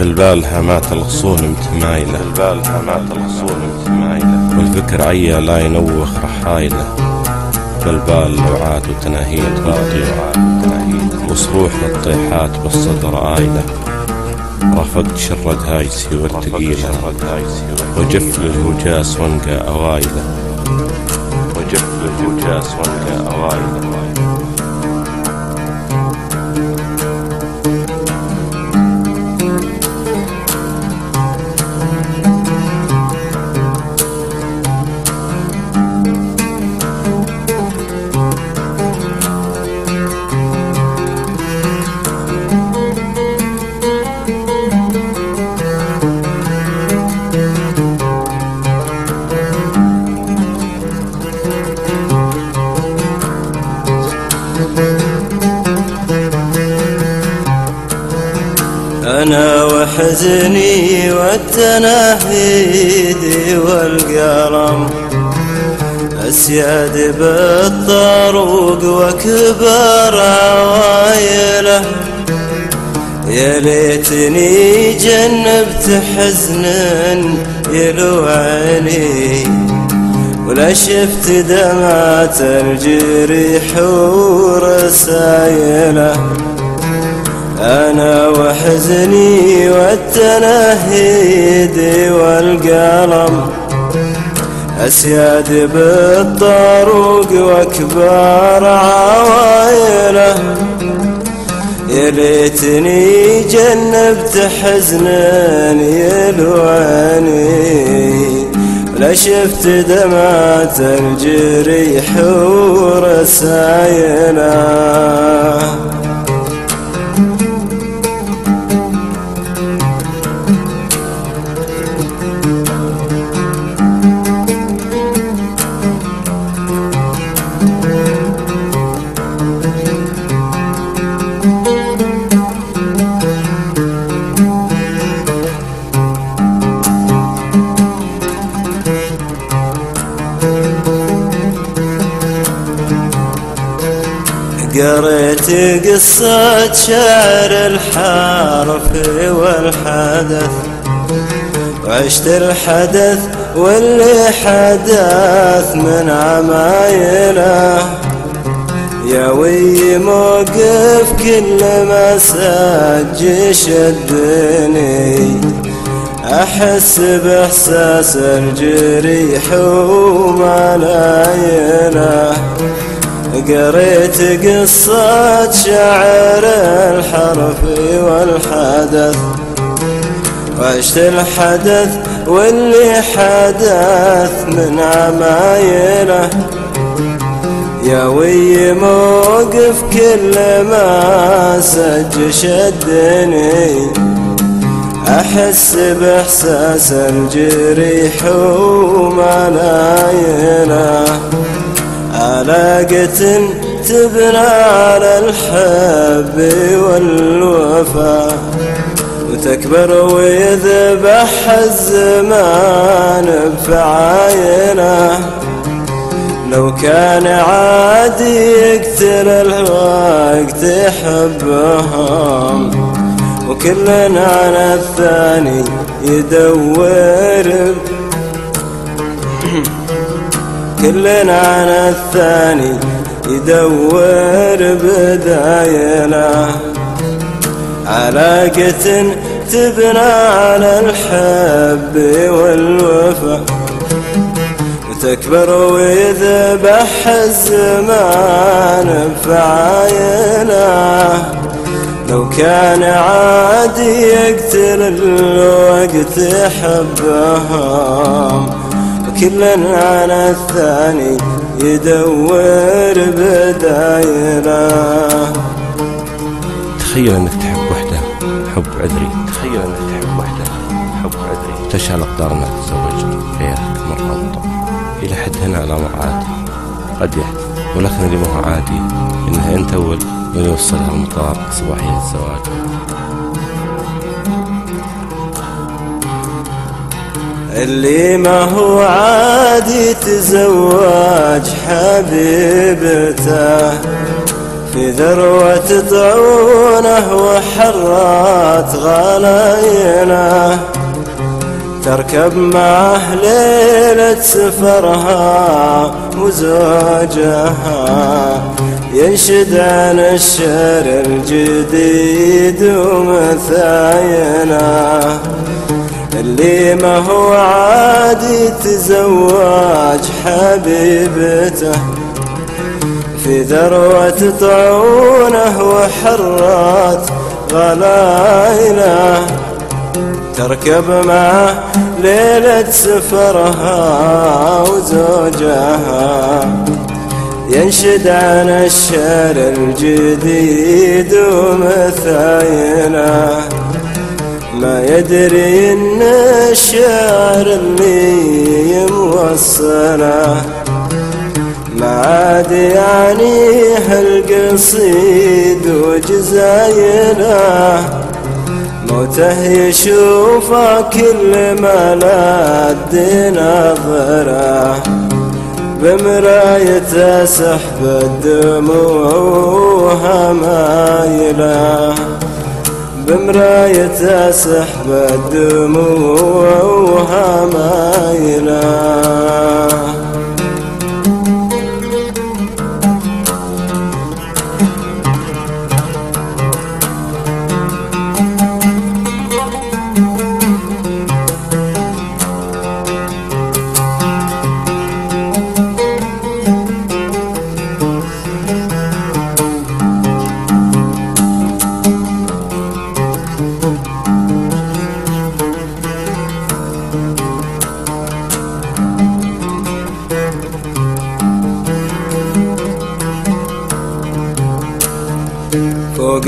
بالبال هامات الغصون متمايلة بالبال هامات الغصون متمايلة. والفكر عيا لا ينوخ رحايله. بالبال لوعات وتناهيد وتناهيد وصروح للطيحات بالصدر آيلة رافقت شرد هايسي والتقيلة. وجف للهجاس وانقى أوايله وجف للهجاس وانقى أوايله وحزني والتنهيد والقلم. أسياد بالطروق وكبر عوايله يا ليتني جنبت حزن يلوعني ولا شفت دمعة الجريح ورسايله. أنا وحزني والتنهيد والقلم. أسياد بالطروق وكبار عوايله. يا ليتني جنبت حزنا يلواني لا شفت دمعة الجريح ورسايله. قريت قصة شعر الحرف والحدث. وعشت الحدث واللي حدث من عمايله. يا وي موقف كل ما سج شدني أحس بإحساس الجريح وملايله قريت قصة شعر الحرف والحدث. وعشت الحدث واللي حدث من عمايله. يا وي موقف كل ما سج شدني. أحس بإحساس الجريح وملايله علاقة تبنى على الحب والوفاء وتكبر ويذبح الزمان بفعاينه لو كان عادي يقتل الوقت يحبهم وكلنا على الثاني يدور كلنا عن الثاني يدور بدايله علاقة تبنى على الحب والوفا. وتكبر ويذبح الزمان بفعايله لو كان عادي يقتل الوقت يحبهم كلنا على الثاني يدور بدايره تخيل إنك تحب وحدة حب عذري. تخيل إنك تحب وحدة حب عذري. تشاء الاقدار انها تتزوج مرة أبطأ إلى حد هنا الامر عادي قد يحدث ولكن اللي ما هو عادي انه أنت اول من يوصلها المطار صباحية الزواج. اللي ما هو عادي تزواج حبيبته. في ذروة طعونه وحرات غلاينه. تركب معه ليلة سفرها وزوجها. ينشد عن الشعر الجديد ومثاينه. اللي ما هو عادي تزواج حبيبته. في ذروة طعونه وحرات غلايله. تركب معه ليلة سفرها وزوجها. ينشد عن الشعر الجديد ومثايله. ما يدري إن الشعر اللي موصله ما عاد يعني هالقصيد وجزايله. موته يشوفه كل ما لد نظره. بمرايته سحب الدموع مايله بمرايته سحب الدموع مايله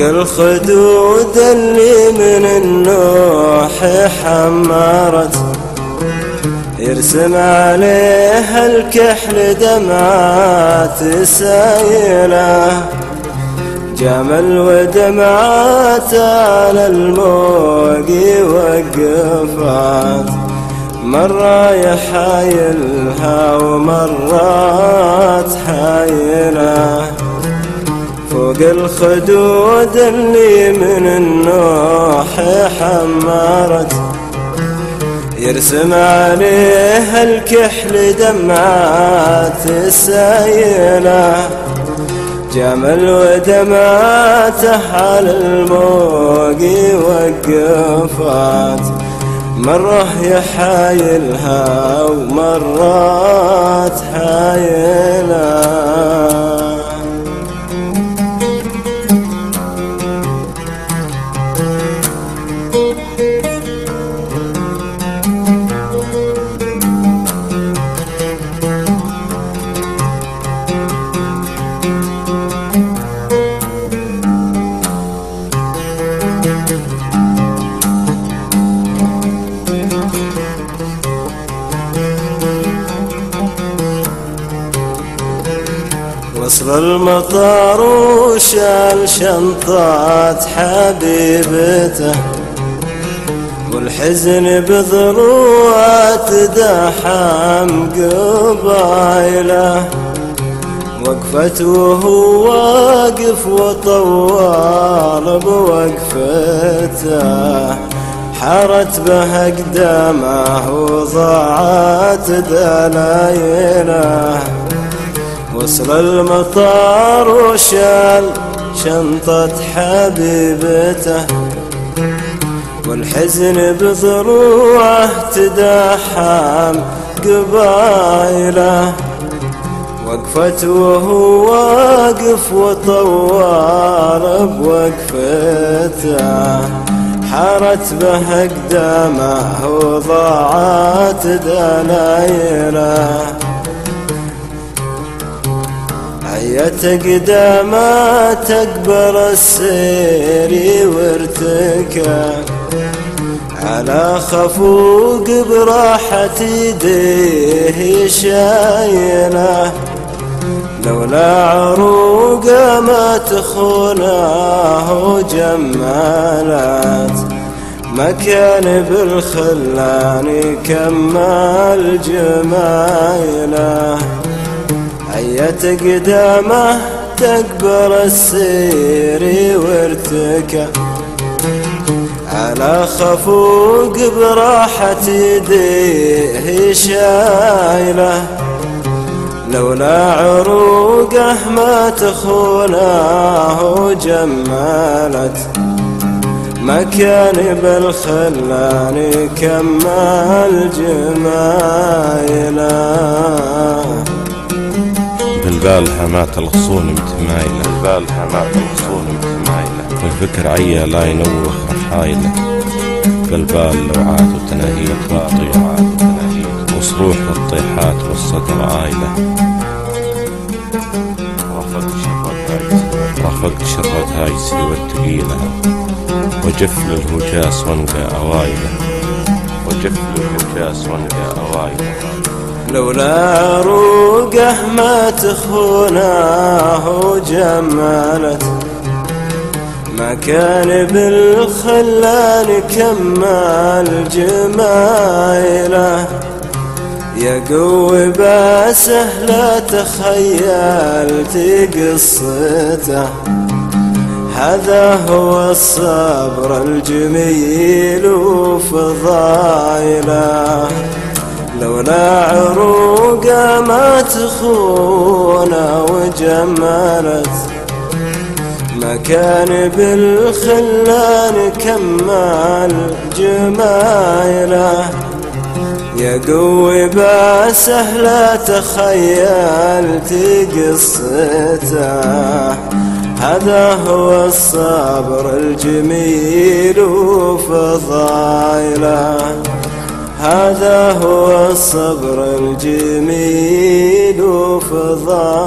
فوق الخدود اللي من النوح حمرت. يرسم عليها الكحل دمعات سايلة. جمل ودمعات على الموق وقفات. مرة يحايلها ومرات حايلة. فوق الخدود اللي من النوح حمرت. يرسم عليها الكحل دمعات السايله جمل ودمعته على الموق وقفات مرة يحايلها ومرات حايلها. وصل المطار وشال شنطات حبيبته والحزن بضروات دحم قبايله. وقفت وهو واقف وطوال بوقفته حارت به اقدامه وضاعت دلايله وصل المطار وشال شنطة حبيبته والحزن بضروعه تدحم قبايله. وقفت وهو واقف وطوال بوقفته حارت به اقدامه وضاعت دلايله هيت قدامه تقبل السير وارتكى. على خفوق براحة يديه شايله لولا عروقه ما تخونه جمالات ما كان بالخلان يكمل جمايله. عيت قدامه تكبر السير وارتكى على خفوق براحة يديه شايله. لولا عروقه ما تخوناه جمالت ما كان بالخلان كمال جمايله. بالبال حمات الغصون متمايلة بالبال حمات الغصون متمايلة والفكر عيا لا ينوخ رحايله بالبال لوعات وتناهيد والطيعات وصروح والطيحات والصدر عايلة. رافقت شرة هايسي. والتقيلة. وجف للهجاس وانقى أوايلة. وجف للهجاس وانقى أوايلة. لولا عروقه ما تخوناه جمالت ما كان بالخلان كمال جمايله. يا قوي باسه لا تخيلت قصته هذا هو الصبر الجميل وفضايله لولا عروقه ما تخونه وجملت ما كان بالخلان كمال جمايله يا قوي باسه لا تخيلت قصته هذا هو الصبر الجميل وفضايله هذا هو الصبر الجميل وفضايله